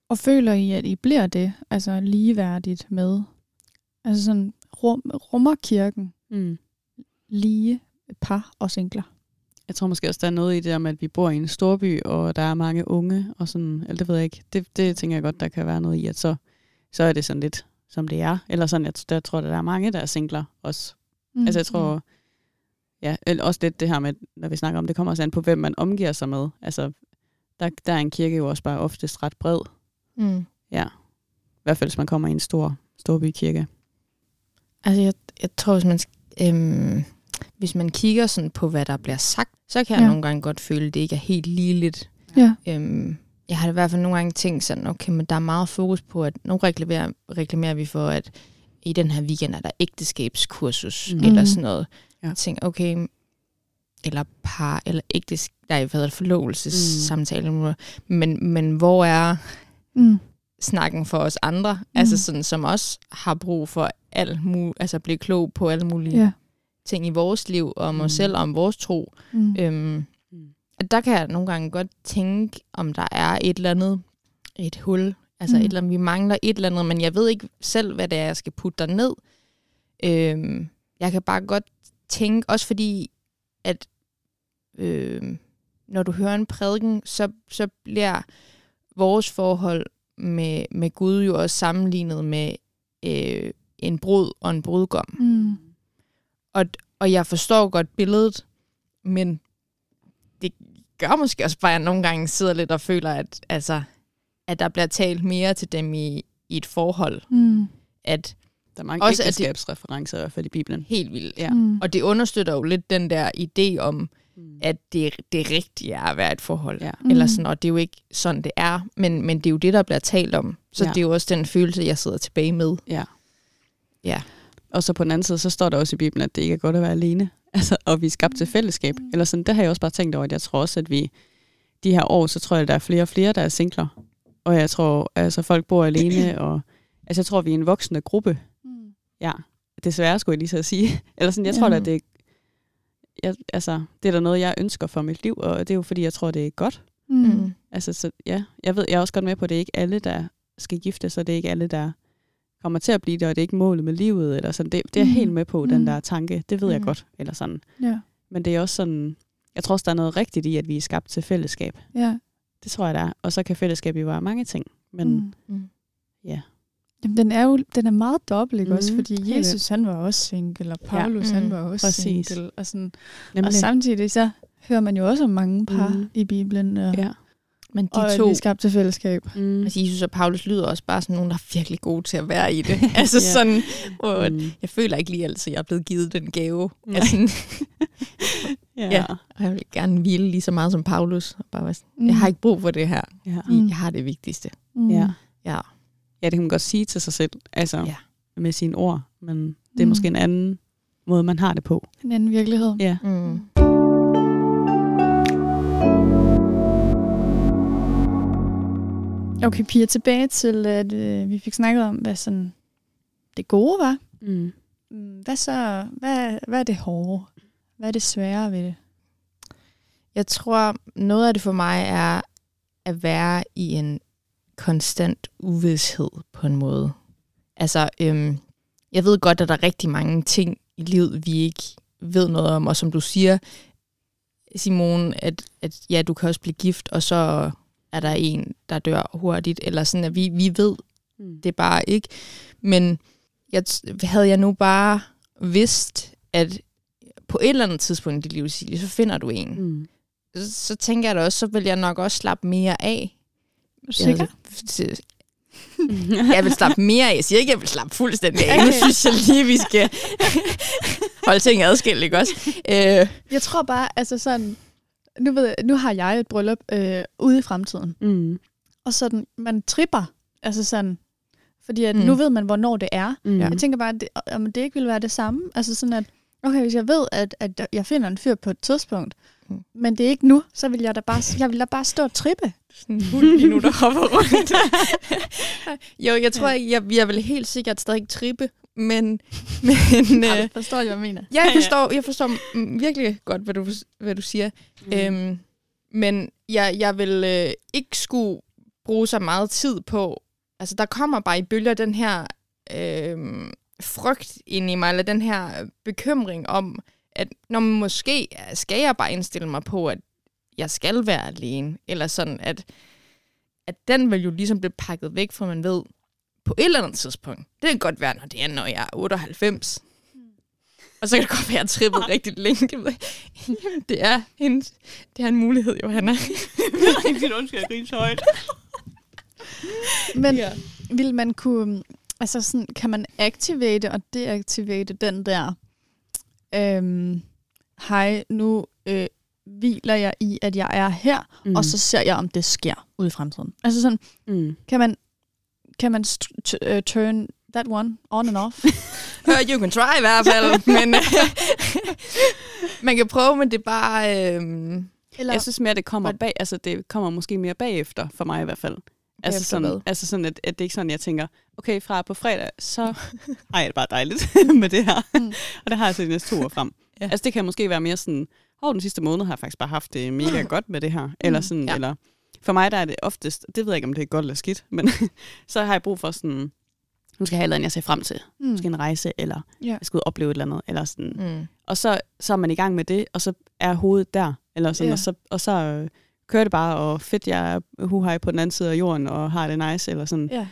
Og føler I, at I bliver det, altså ligeværdigt med? Altså sådan, rum, rummer kirken Mm. lige par og singler? Jeg tror måske også, der er noget i det med, at vi bor i en storby, og der er mange unge, og sådan, eller det ved jeg ikke. Det, det tænker jeg godt, der kan være noget i, at så, så er det sådan lidt, som det er. Eller sådan, jeg, der tror, at der er mange, der er singler også. Mm. Altså jeg tror, ja, eller også lidt det her med, når vi snakker om, det kommer også an på, hvem man omgiver sig med. Altså, der, der er en kirke jo også bare oftest ret bred. Mm. Ja. I hvert fald, hvis man kommer i en stor, stor bykirke. Altså, jeg, jeg tror, hvis man, øhm, hvis man kigger sådan på, hvad der bliver sagt, så kan jeg Ja. nogle gange godt føle, at det ikke er helt ligeligt. Ja. Øhm, jeg har i hvert fald nogle gange tænkt sådan, okay, men der er meget fokus på, at nu reklamerer, reklamerer vi for, at i den her weekend er der ægteskabskursus, mm. eller sådan noget. Ja. Tænker, okay, eller par, eller ægtes, nej, hvad hedder det, forlovelsessamtale, mm. men, men hvor er Mm. snakken for os andre, mm. Mm. altså sådan, som også har brug for alt mul- altså at blive klog på alle mulige Ja. ting i vores liv, og om os Mm. selv, og om vores tro. Mm. Øhm, der kan jeg nogle gange godt tænke, om der er et eller andet, et hul, altså Mm. et eller andet, vi mangler et eller andet, men jeg ved ikke selv, hvad det er, jeg skal putte der ned. Øhm, jeg kan bare godt tænke, også fordi, at øhm, når du hører en prædiken, så, så bliver vores forhold med, med Gud jo også sammenlignet med øh, en brud og en brudgom. Mm. Og, og jeg forstår godt billedet, men det gør måske også bare, at jeg nogle gange sidder lidt og føler, at, altså, at der bliver talt mere til dem i, i et forhold. Mm. At Der er mange Også også at det- ægteskabsreferencer i hvert fald i Bibelen. helt vildt. Ja. Mm. Og det understøtter jo lidt den der idé om, Mm. at det, det rigtige er at være et forhold. Ja. Eller Mm. sådan, og det er jo ikke sådan, det er. Men, men det er jo det, der bliver talt om. Så Ja. det er jo også den følelse, jeg sidder tilbage med. Ja. Ja. Og så på den anden side, så står der også i Bibelen, at det ikke er godt at være alene. *laughs* Altså, og vi er skabt til fællesskab. Eller sådan, det har jeg også bare tænkt over, at jeg tror også, at vi de her år, så tror jeg, at der er flere og flere, der er singler. Og jeg tror, altså folk bor alene, *clears throat* og altså jeg tror, vi er en voksende gruppe. Mm. Ja, desværre skulle jeg lige så sige. *laughs* Eller sådan, jeg tror Ja. da, det jeg, altså, det er da noget, jeg ønsker for mit liv, og det er jo fordi, jeg tror, det er godt. Mm. Mm. Altså, så ja, jeg ved, jeg er også godt med på, at det er ikke alle, der skal gifte sig, det er ikke alle, der kommer til at blive det, og det er ikke målet med livet, eller sådan. Det, det er jeg Mhm. helt med på, den Mhm. der tanke. Det ved jeg Mhm. godt, eller sådan. Ja. Men det er også sådan, jeg tror også, der er noget rigtigt i, at vi er skabt til fællesskab. Ja. Det tror jeg, der er. Og så kan fællesskab jo være mange ting. Men mm. Mm. ja. Jamen, den er jo den er meget dobbelt, ikke Mhm, også? Fordi helt Jesus, han var også single, og Paulus, Ja. han Mm, var også præcis. single. Og, sådan. Nemlig. og samtidig så hører man jo også om mange par Mhm. i Bibelen, og, ja. Men de og to, vi er skabt til fællesskab. Mm. altså Jesus og Paulus lyder også bare som nogen, der er virkelig gode til at være i det. *laughs* altså Ja. sådan, hvor Mm. jeg føler ikke lige altid, at jeg er blevet givet den gave. Nej. Altså, *laughs* Ja. Ja. og jeg vil gerne hvile lige så meget som Paulus. Og bare være sådan, Mm. Jeg har ikke brug for det her. Ja. Mm. Jeg har det vigtigste. Mm. ja. Ja. Ja, det kan man godt sige til sig selv, altså Ja. med sine ord, men det er Mm. måske en anden måde, man har det på. En anden virkelighed. Ja. Mm. Okay, Pia, tilbage til, at øh, vi fik snakket om, hvad sådan det gode var. Mm. Mm, Hvad så, hvad, hvad er det hårde? Hvad er det svære ved det? Jeg tror, noget af det for mig er at være i en konstant uvidshed på en måde. Altså, øhm, jeg ved godt, at der er rigtig mange ting i livet, vi ikke ved noget om. Og som du siger, Simone, at, at ja, du kan også blive gift, og så er der en, der dør hurtigt. Eller sådan, at vi, vi ved Mm. det bare ikke. Men jeg, havde jeg nu bare vidst, at på et eller andet tidspunkt i dit liv, Silje, så finder du en. Mm. Så, så tænker jeg da også, så vil jeg nok også slappe mere af. Er sikker? Jeg, jeg vil slappe mere af. Jeg siger ikke, at jeg vil slappe fuldstændig af. Nu synes jeg lige, vi skal holde ting adskilt, ikke også? Øh, Jeg tror bare, altså sådan, nu, ved jeg, nu har jeg et bryllup øh, ude i fremtiden, Mm. og sådan, man tripper, altså sådan, fordi at Mm. nu ved man, hvornår det er. Mm. Jeg tænker bare, at det, om det ikke ville være det samme. Altså sådan, at okay, hvis jeg ved, at, at jeg finder en fyr på et tidspunkt, Mm. men det er ikke nu, så vil jeg da bare, jeg vil da bare stå og trippe. sådan en hund lige nu, der hopper rundt. jo, jeg tror, jeg, jeg, jeg vil helt sikkert stadig trippe, men, *laughs* men Øh. øh, Forstår du, hvad jeg mener? ja, jeg forstår, jeg forstår virkelig godt, hvad du, hvad du siger. Mm. Øhm, men jeg, jeg vil øh, ikke skulle bruge så meget tid på... Altså, der kommer bare i bølger den her øh, frygt ind i mig, eller den her bekymring om, at når man måske skal jeg bare indstille mig på, at jeg skal være alene. Eller sådan, at, at den vil jo ligesom blive pakket væk, for man ved, på et eller andet tidspunkt, det kan godt være, når det er, når jeg er 98, og så kan det godt være, at jeg trippet *laughs* rigtig længe. Det. Jamen, er en, det er en mulighed, Johanna. Rigtig undskyld, jeg griner så højt. Men ja. vil man kunne, altså sådan, kan man activate og deactivate den der, øhm, hej, nu øh, hviler jeg i, at jeg er her, mm. og så ser jeg, om det sker ude i fremtiden. Altså sådan, Mm. kan man, kan man uh, turn that one on and off? *laughs* Uh, you can try i hvert fald, *laughs* men *laughs* man kan prøve, men det er bare... Øhm, Eller, Jeg synes mere, det kommer bag, altså det kommer måske mere bagefter, for mig i hvert fald. Altså sådan, hvad? altså sådan at, at det er ikke sådan, jeg tænker, okay, fra på fredag, så *laughs* ej, det er bare dejligt *laughs* med det her. Mm. *laughs* og det har jeg så de næste to uger frem. Ja. Altså det kan måske være mere sådan, hov, den sidste måned har jeg faktisk bare haft det mega godt med det her. Eller sådan, Ja. ja. eller for mig der er det oftest, det ved jeg ikke, om det er godt eller skidt, men så har jeg brug for sådan, nu skal jeg have et eller andet, jeg ser frem til. mm. Måske en rejse, eller Ja. jeg skal ud og opleve et eller andet, eller sådan. mm. Og så, så er man i gang med det, og så er hovedet der. Eller sådan, ja. Og så, og så øh, kører det bare, og fedt, jeg er huhej på den anden side af jorden, og har det nice. Eller sådan. ja.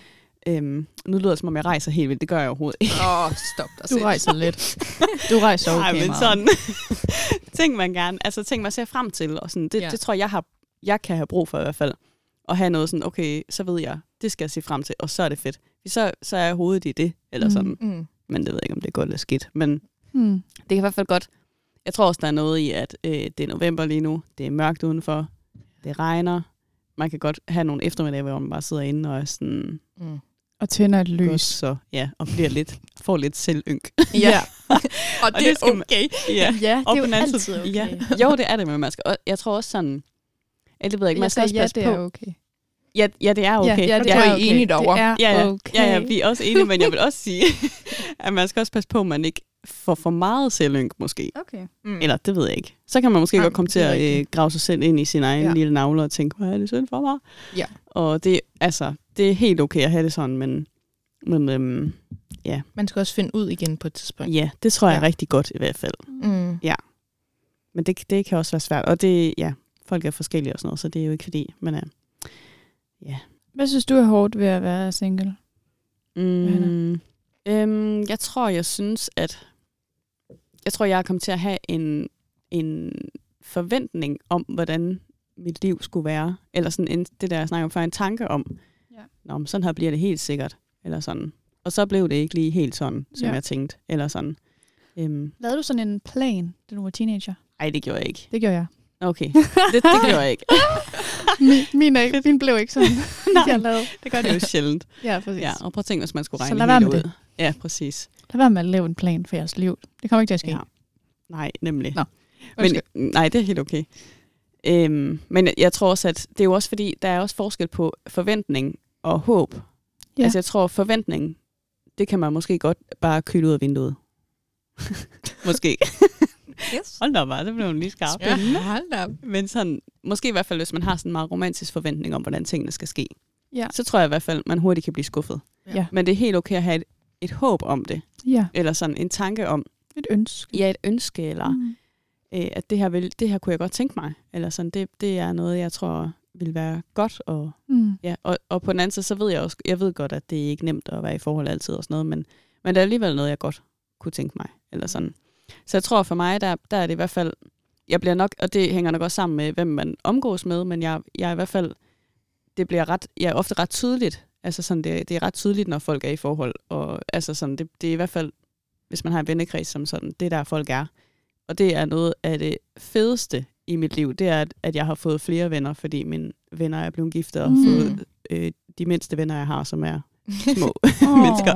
Øhm, nu lyder det, som om jeg rejser helt vildt. Det gør jeg overhovedet ikke. Åh, oh, stop dig *laughs* *laughs* Du rejser lidt. Du rejser okay Nej, men meget. sådan. *laughs* ting man gerne, altså ting man ser frem til. Og sådan, det, Ja. det tror jeg, jeg, har, jeg kan have brug for i hvert fald. At have noget sådan, okay, så ved jeg, det skal jeg se frem til, og så er det fedt. Så, så er hovedet i det, eller Mm. sådan. Mm. Men det ved jeg ikke, om det er godt eller skidt. Men Mm. det kan i hvert fald godt. Jeg tror også, der er noget i, at øh, det er november lige nu. Det er mørkt udenfor. Det regner. Man kan godt have nogle eftermiddage, hvor man bare sidder inde og er sådan Mm. Og tænder et godt, lys. så ja, og bliver lidt, får lidt selvynk. *laughs* Ja. og det, det er skal man- okay. ja. Ja, det Og er på jo altid side- okay. Ja. Jo, det er det, men man skal, og jeg tror også sådan, ja, det ved jeg ikke, man Jeg skal også ja, passe det på. er okay. Ja, ja, det er okay. Ja, ja, det Ja, er er I okay. enige derovre? Det er ja, ja, okay. ja, ja, vi er også enige, men jeg vil også sige, *laughs* at man skal også passe på, at man ikke får for meget selvynk måske. Okay. Mm. Eller det ved jeg ikke. Så kan man måske Jamen, godt komme til at øh, grave sig selv ind i sin egen Ja. ja. lille navle og tænke, hvad er det synd for mig? Ja. Og det, altså, det er helt okay at have det sådan, men, men øhm, Man skal også finde ud igen på et tidspunkt. ja, det tror jeg Ja. er rigtig godt i hvert fald. Mm. Men det, det kan også være svært. Og det, ja, folk er forskellige og sådan noget, så det er jo ikke fordi, men øh, Hvad synes du er hårdt ved at være single? Mm, øhm, jeg tror, jeg synes, at jeg tror, jeg er kommet til at have en, en forventning om, hvordan mit liv skulle være. Eller sådan en, det der, jeg snakker om før, en tanke om, Ja. Nå, men sådan her bliver det helt sikkert. Eller sådan. Og så blev det ikke lige helt sådan, som Ja. jeg tænkte. Eller sådan. Øhm, Lavede du sådan en plan, da du var teenager? ej, det gjorde jeg ikke. Det gjorde jeg. Okay, det, det gjorde jeg ikke. *laughs* min, min, er ikke, min blev ikke sådan. *laughs* *laughs* jeg lavede. Det gør det jo sjældent. Ja, præcis. Ja, og prøv at tænke, hvis man skulle Så regne lad være med ud. Ja, præcis. Lad være med at lave en plan for jeres liv. Det kommer ikke til at ske. Ja. Nej, nemlig. Nå, men, nej, det er helt okay. Øhm, men jeg tror også, at det er jo også fordi, der er også forskel på forventning og håb. Ja. Altså jeg tror, forventning, det kan man måske godt bare kylde ud af vinduet. *laughs* måske. Yes. Hold da op, det blev lige skarpt. Ja, hold da. op. Men sådan, måske i hvert fald, hvis man har sådan en meget romantisk forventning om, hvordan tingene skal ske, Ja. så tror jeg i hvert fald, man hurtigt kan blive skuffet. Ja. Men det er helt okay at have et, et håb om det, ja. eller sådan en tanke om, Et ønske. ja, et ønske, eller Mm. øh, at det her, vil, det her kunne jeg godt tænke mig. Eller sådan, det, det er noget, jeg tror vil være godt. Og, Mm. ja, og, og på den anden side, så ved jeg også, jeg ved godt, at det er ikke nemt at være i forhold altid og sådan noget, men, men det er alligevel noget, jeg godt kunne tænke mig. Eller sådan. Så jeg tror for mig, der, der er det i hvert fald, jeg bliver nok, og det hænger nok også sammen med, hvem man omgås med, men jeg, jeg er i hvert fald, det bliver ret, jeg er ofte ret tydeligt. Altså sådan, det, det er ret tydeligt, når folk er i forhold. Og altså sådan, det, det er i hvert fald, hvis man har en vennekreds som sådan, det er der folk er. Og det er noget af det fedeste i mit liv, det er, at, at jeg har fået flere venner, fordi mine venner er blevet giftet og Mm. fået øh, de mindste venner, jeg har, som er små *laughs* *laughs* mennesker.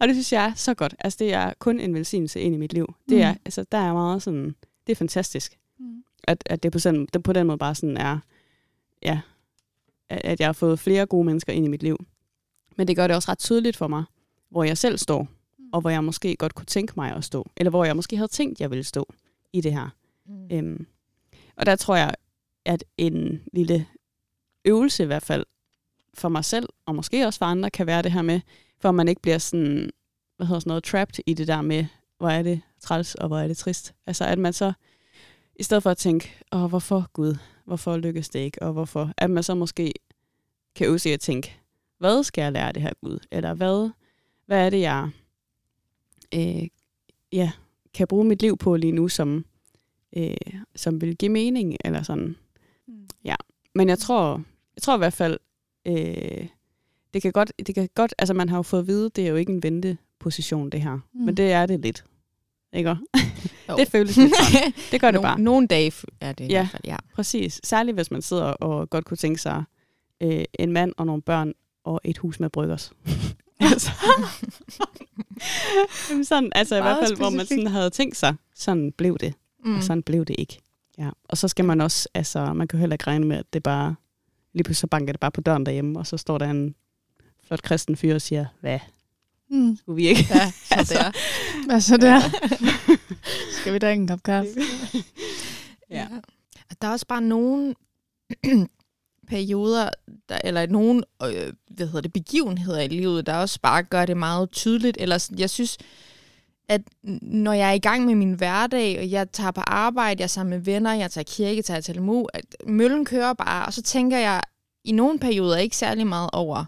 Og det synes jeg er så godt. Altså, det er kun en velsignelse ind i mit liv. Det er, Mm. altså, der er meget sådan, det er fantastisk, Mm. at, at det på, sådan, det på den måde bare sådan er, ja, at, jeg har fået flere gode mennesker ind i mit liv. Men det gør det også ret tydeligt for mig, hvor jeg selv står, og hvor jeg måske godt kunne tænke mig at stå, eller hvor jeg måske havde tænkt, jeg ville stå i det her. Mm. Øhm, og der tror jeg, at en lille øvelse i hvert fald for mig selv, og måske også for andre, kan være det her med, for at man ikke bliver sådan, hvad hedder sådan noget, trapped i det der med, hvor er det træls, og hvor er det trist. Altså at man så, i stedet for at tænke, åh, hvorfor Gud, hvorfor lykkes det ikke, og hvorfor, at man så måske kan øve sig at tænke, hvad skal jeg lære det her Gud? Eller hvad, hvad er det, jeg øh, ja, kan bruge mit liv på lige nu, som, øh, som vil give mening? Eller sådan. Mm. Ja. Men jeg tror, jeg tror i hvert fald, øh, det kan godt, det kan godt, altså man har jo fået at vide, det er jo ikke en venteposition, det her. Mm. Men det er det lidt. Ikke? *laughs* det føles lidt sådan. *laughs* Det gør det bare. No, nogle dage er det i Ja. fald, ja. Præcis. Særligt hvis man sidder og godt kunne tænke sig øh, en mand og nogle børn og et hus med bryggers. *laughs* altså. Sådan, altså i hvert fald, hvor man sådan havde tænkt sig, sådan blev det, mm. Mm. og sådan blev det ikke. Ja. Og så skal man også, altså man kan jo heller ikke regne med, at det bare, lige pludselig så banker det bare på døren derhjemme, og så står der en flot kristen fyr og siger, hvad, Mm. skulle vi ikke? Ja, så *laughs* Altså. det er. Hvad så der? *laughs* Skal vi drikke en kop kaffe? *laughs* Ja. Og Der er også bare nogle *clears throat* perioder, der, eller nogle øh, hvad hedder det, begivenheder i livet, der også bare gør det meget tydeligt. Eller sådan, jeg synes, at når jeg er i gang med min hverdag, og jeg tager på arbejde, jeg er sammen med venner, jeg tager kirke, tager Talmud, at møllen kører bare, og så tænker jeg i nogle perioder ikke særlig meget over,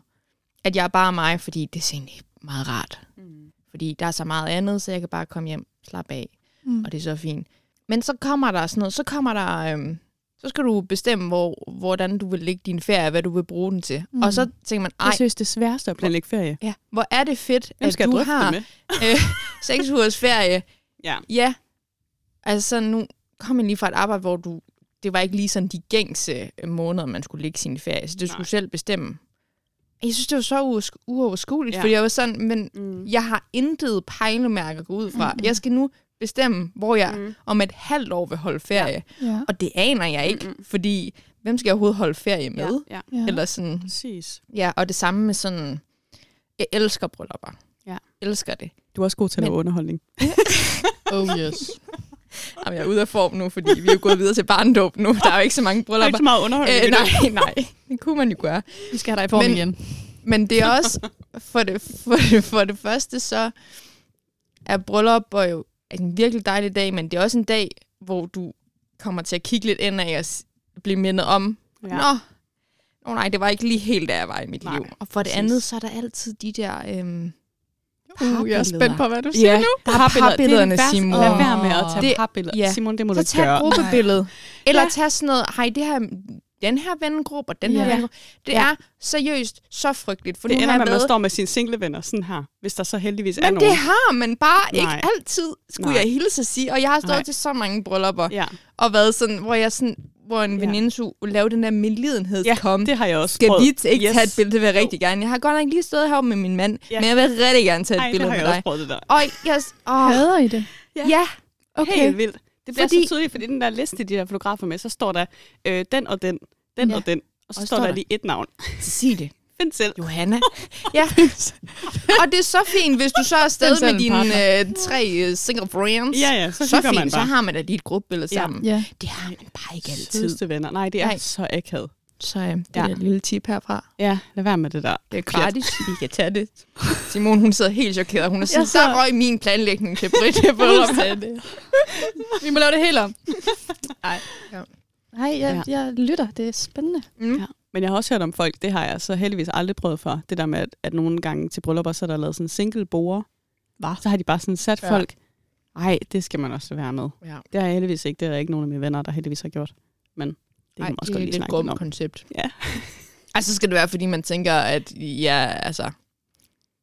at jeg er bare mig, fordi det er egentlig meget rart. Mm. Fordi der er så meget andet, så jeg kan bare komme hjem, slappe af, Mm. og det er så fint. Men så kommer der sådan noget, så kommer der, øhm, så skal du bestemme, hvor, hvordan du vil lægge din ferie, hvad du vil bruge den til. Mm. Mm. Og så tænker man, ej, Jeg synes, det sværeste at planlægge ferie. ja, hvor er det fedt, Hvem at du har det med? *laughs* øh, seks ugers ferie. Ja. Ja, altså nu kom jeg lige fra et arbejde, hvor du, det var ikke lige sådan de gængse øh, måneder, man skulle lægge sin ferie, så du Nej. skulle selv bestemme. Jeg synes, det var så uoversk- uoverskueligt, Ja. ja. fordi jeg var sådan, men Mm. jeg har intet pejlemærke at gå ud fra. Mhm. Jeg skal nu bestemme, hvor jeg Mm. om et halvt år vil holde ferie. Ja. Og det aner jeg ikke, Mm-mm. fordi hvem skal jeg overhovedet holde ferie med? Ja, ja. ja. Eller sådan, Præcis. ja, og det samme med sådan, jeg elsker bryllupper. Ja. Elsker det. Du er også god til at lave Men- underholdning. *laughs* Oh yes. *laughs* Jamen, jeg er ude af form nu, fordi vi er jo gået videre til barndåb nu. Der er jo ikke så mange Der er bryllupper. ikke så meget underholdning. Øh, nej, *laughs* nej. Det kunne man jo gøre. Vi skal have dig i form Men- igen. Men det er også, for det, for det, for det første, så er bryllup jo en virkelig dejlig dag, men det er også en dag, hvor du kommer til at kigge lidt ind af og blive mindet om, ja. nå, nå nej, det var ikke lige helt, der jeg var i mit Nej, liv. Og for det præcis. andet, så er der altid de der... Øhm, Uh, jeg er spændt på, hvad du siger Ja, nu. der er parbillederne, det er Simon. Lad være med at tage Det- parbilleder. ja. Simon, det må du Så ikke tag gøre. et gruppebillede. Eller Ja. tag sådan noget, hej, det her, den her vennegruppe og den her Ja. vennegruppe. Det Ja. er seriøst så frygteligt, for Det nu ender med, at man står med sine single venner sådan her, hvis der så heldigvis er Men nogen. det har man bare Nej. ikke altid, skulle Nej. jeg hilse at sige. Og jeg har stået Nej. til så mange bryllupper, Ja, og været sådan, hvor jeg sådan, hvor en Ja. ja. veninde skulle lave den der medlidenhedskom. det har jeg også Skal prøvet. vi ikke yes. tage et billede? Det vil jeg rigtig gerne. Jeg har godt nok lige stået heroppe med min mand, Ja. ja. men jeg vil rigtig gerne tage et Ej, det billede har med jeg også dig. prøvet det der. Og jeg, åh, Hader I det? Ja. ja, Okay. Helt vildt. Det bliver Fordi- så tydeligt, fordi den der liste, de der fotografer med, så står der øh, den og den, den Ja. og den, og så Og står står der der- lige et navn. Cecilie. Find selv. Johanna. *laughs* Ja. og det er så fint, hvis du så er afsted med dine øh, tre øh, single friends. Ja, ja, så, så fint, man så bare. har man da et gruppebillede Ja. sammen. Ja. Det har man bare ikke altid. Sødeste venner. Nej, det er Nej. så akavet. Så øh, det Ja. er et lille tip herfra. Ja, lad være med det der. Det er gratis, vi kan tage det. Simon, hun sidder helt chokeret. Hun er sådan, så sidder- røg min planlægning til *laughs* Britt. Vi må lave det helt om. *laughs* Nej. Nej, jeg, jeg lytter. Det er spændende. Mm. Ja. Men jeg har også hørt om folk, det har jeg så heldigvis aldrig prøvet for, det der med, at, at nogle gange til bryllupper, så er der lavet sådan single borde. Hva? Så har de bare sådan sat Ja. folk, ej, det skal man også være med. Ja. Det har jeg heldigvis ikke, det er der ikke nogen af mine venner, der heldigvis har gjort. Men det kan Ej, man også det godt er lige et snakke om. koncept. Ja. *laughs* Altså skal det være, fordi man tænker, at ja, altså,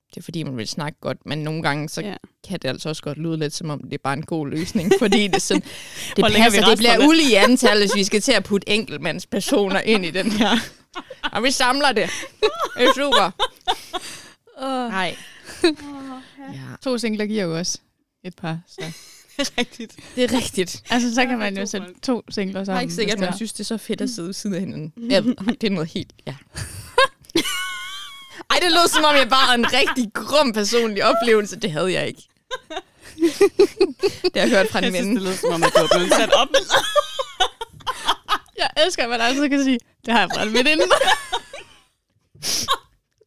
det er fordi, man vil snakke godt, men nogle gange, så Ja. kan det altså også godt lyde lidt, som om det er bare en god løsning, *laughs* fordi det, er sådan, det passer, det bliver ulige antal, hvis vi skal til at putte enkeltmandspersoner ind i den *laughs* her. Og vi samler det. Det er super. Uh, Nej. Ja, to singler giver jo også et par. Så. *laughs* Rigtigt. det er rigtigt. Altså, så kan Ja, man jo to sætte to singler Jeg sammen. er ikke sikkert, at man det synes, det er så fedt at sidde ved siden af hinanden. Jeg ved, ej, det er noget helt... Ja. *laughs* Ej, det lød som om, jeg bare en rigtig grum personlig oplevelse. Det havde jeg ikke. det har jeg hørt fra en Jeg synes, ven. det lyder som om, at du er blevet sat op. *laughs* Jeg elsker, at man altid kan sige, det har jeg fra en veninde.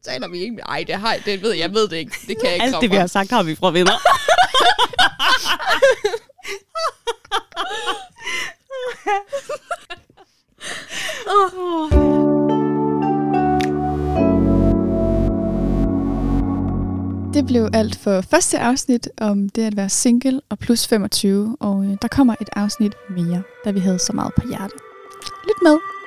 Taler vi ikke? Ej, det har jeg, det ved jeg, jeg ved det ikke. Det kan jeg ikke Alt det, vi har sagt, har vi fra venner. *laughs* blev alt for første afsnit om det at være single og plus 25, og øh, der kommer et afsnit mere, da vi havde så meget på hjerte. Lyt med!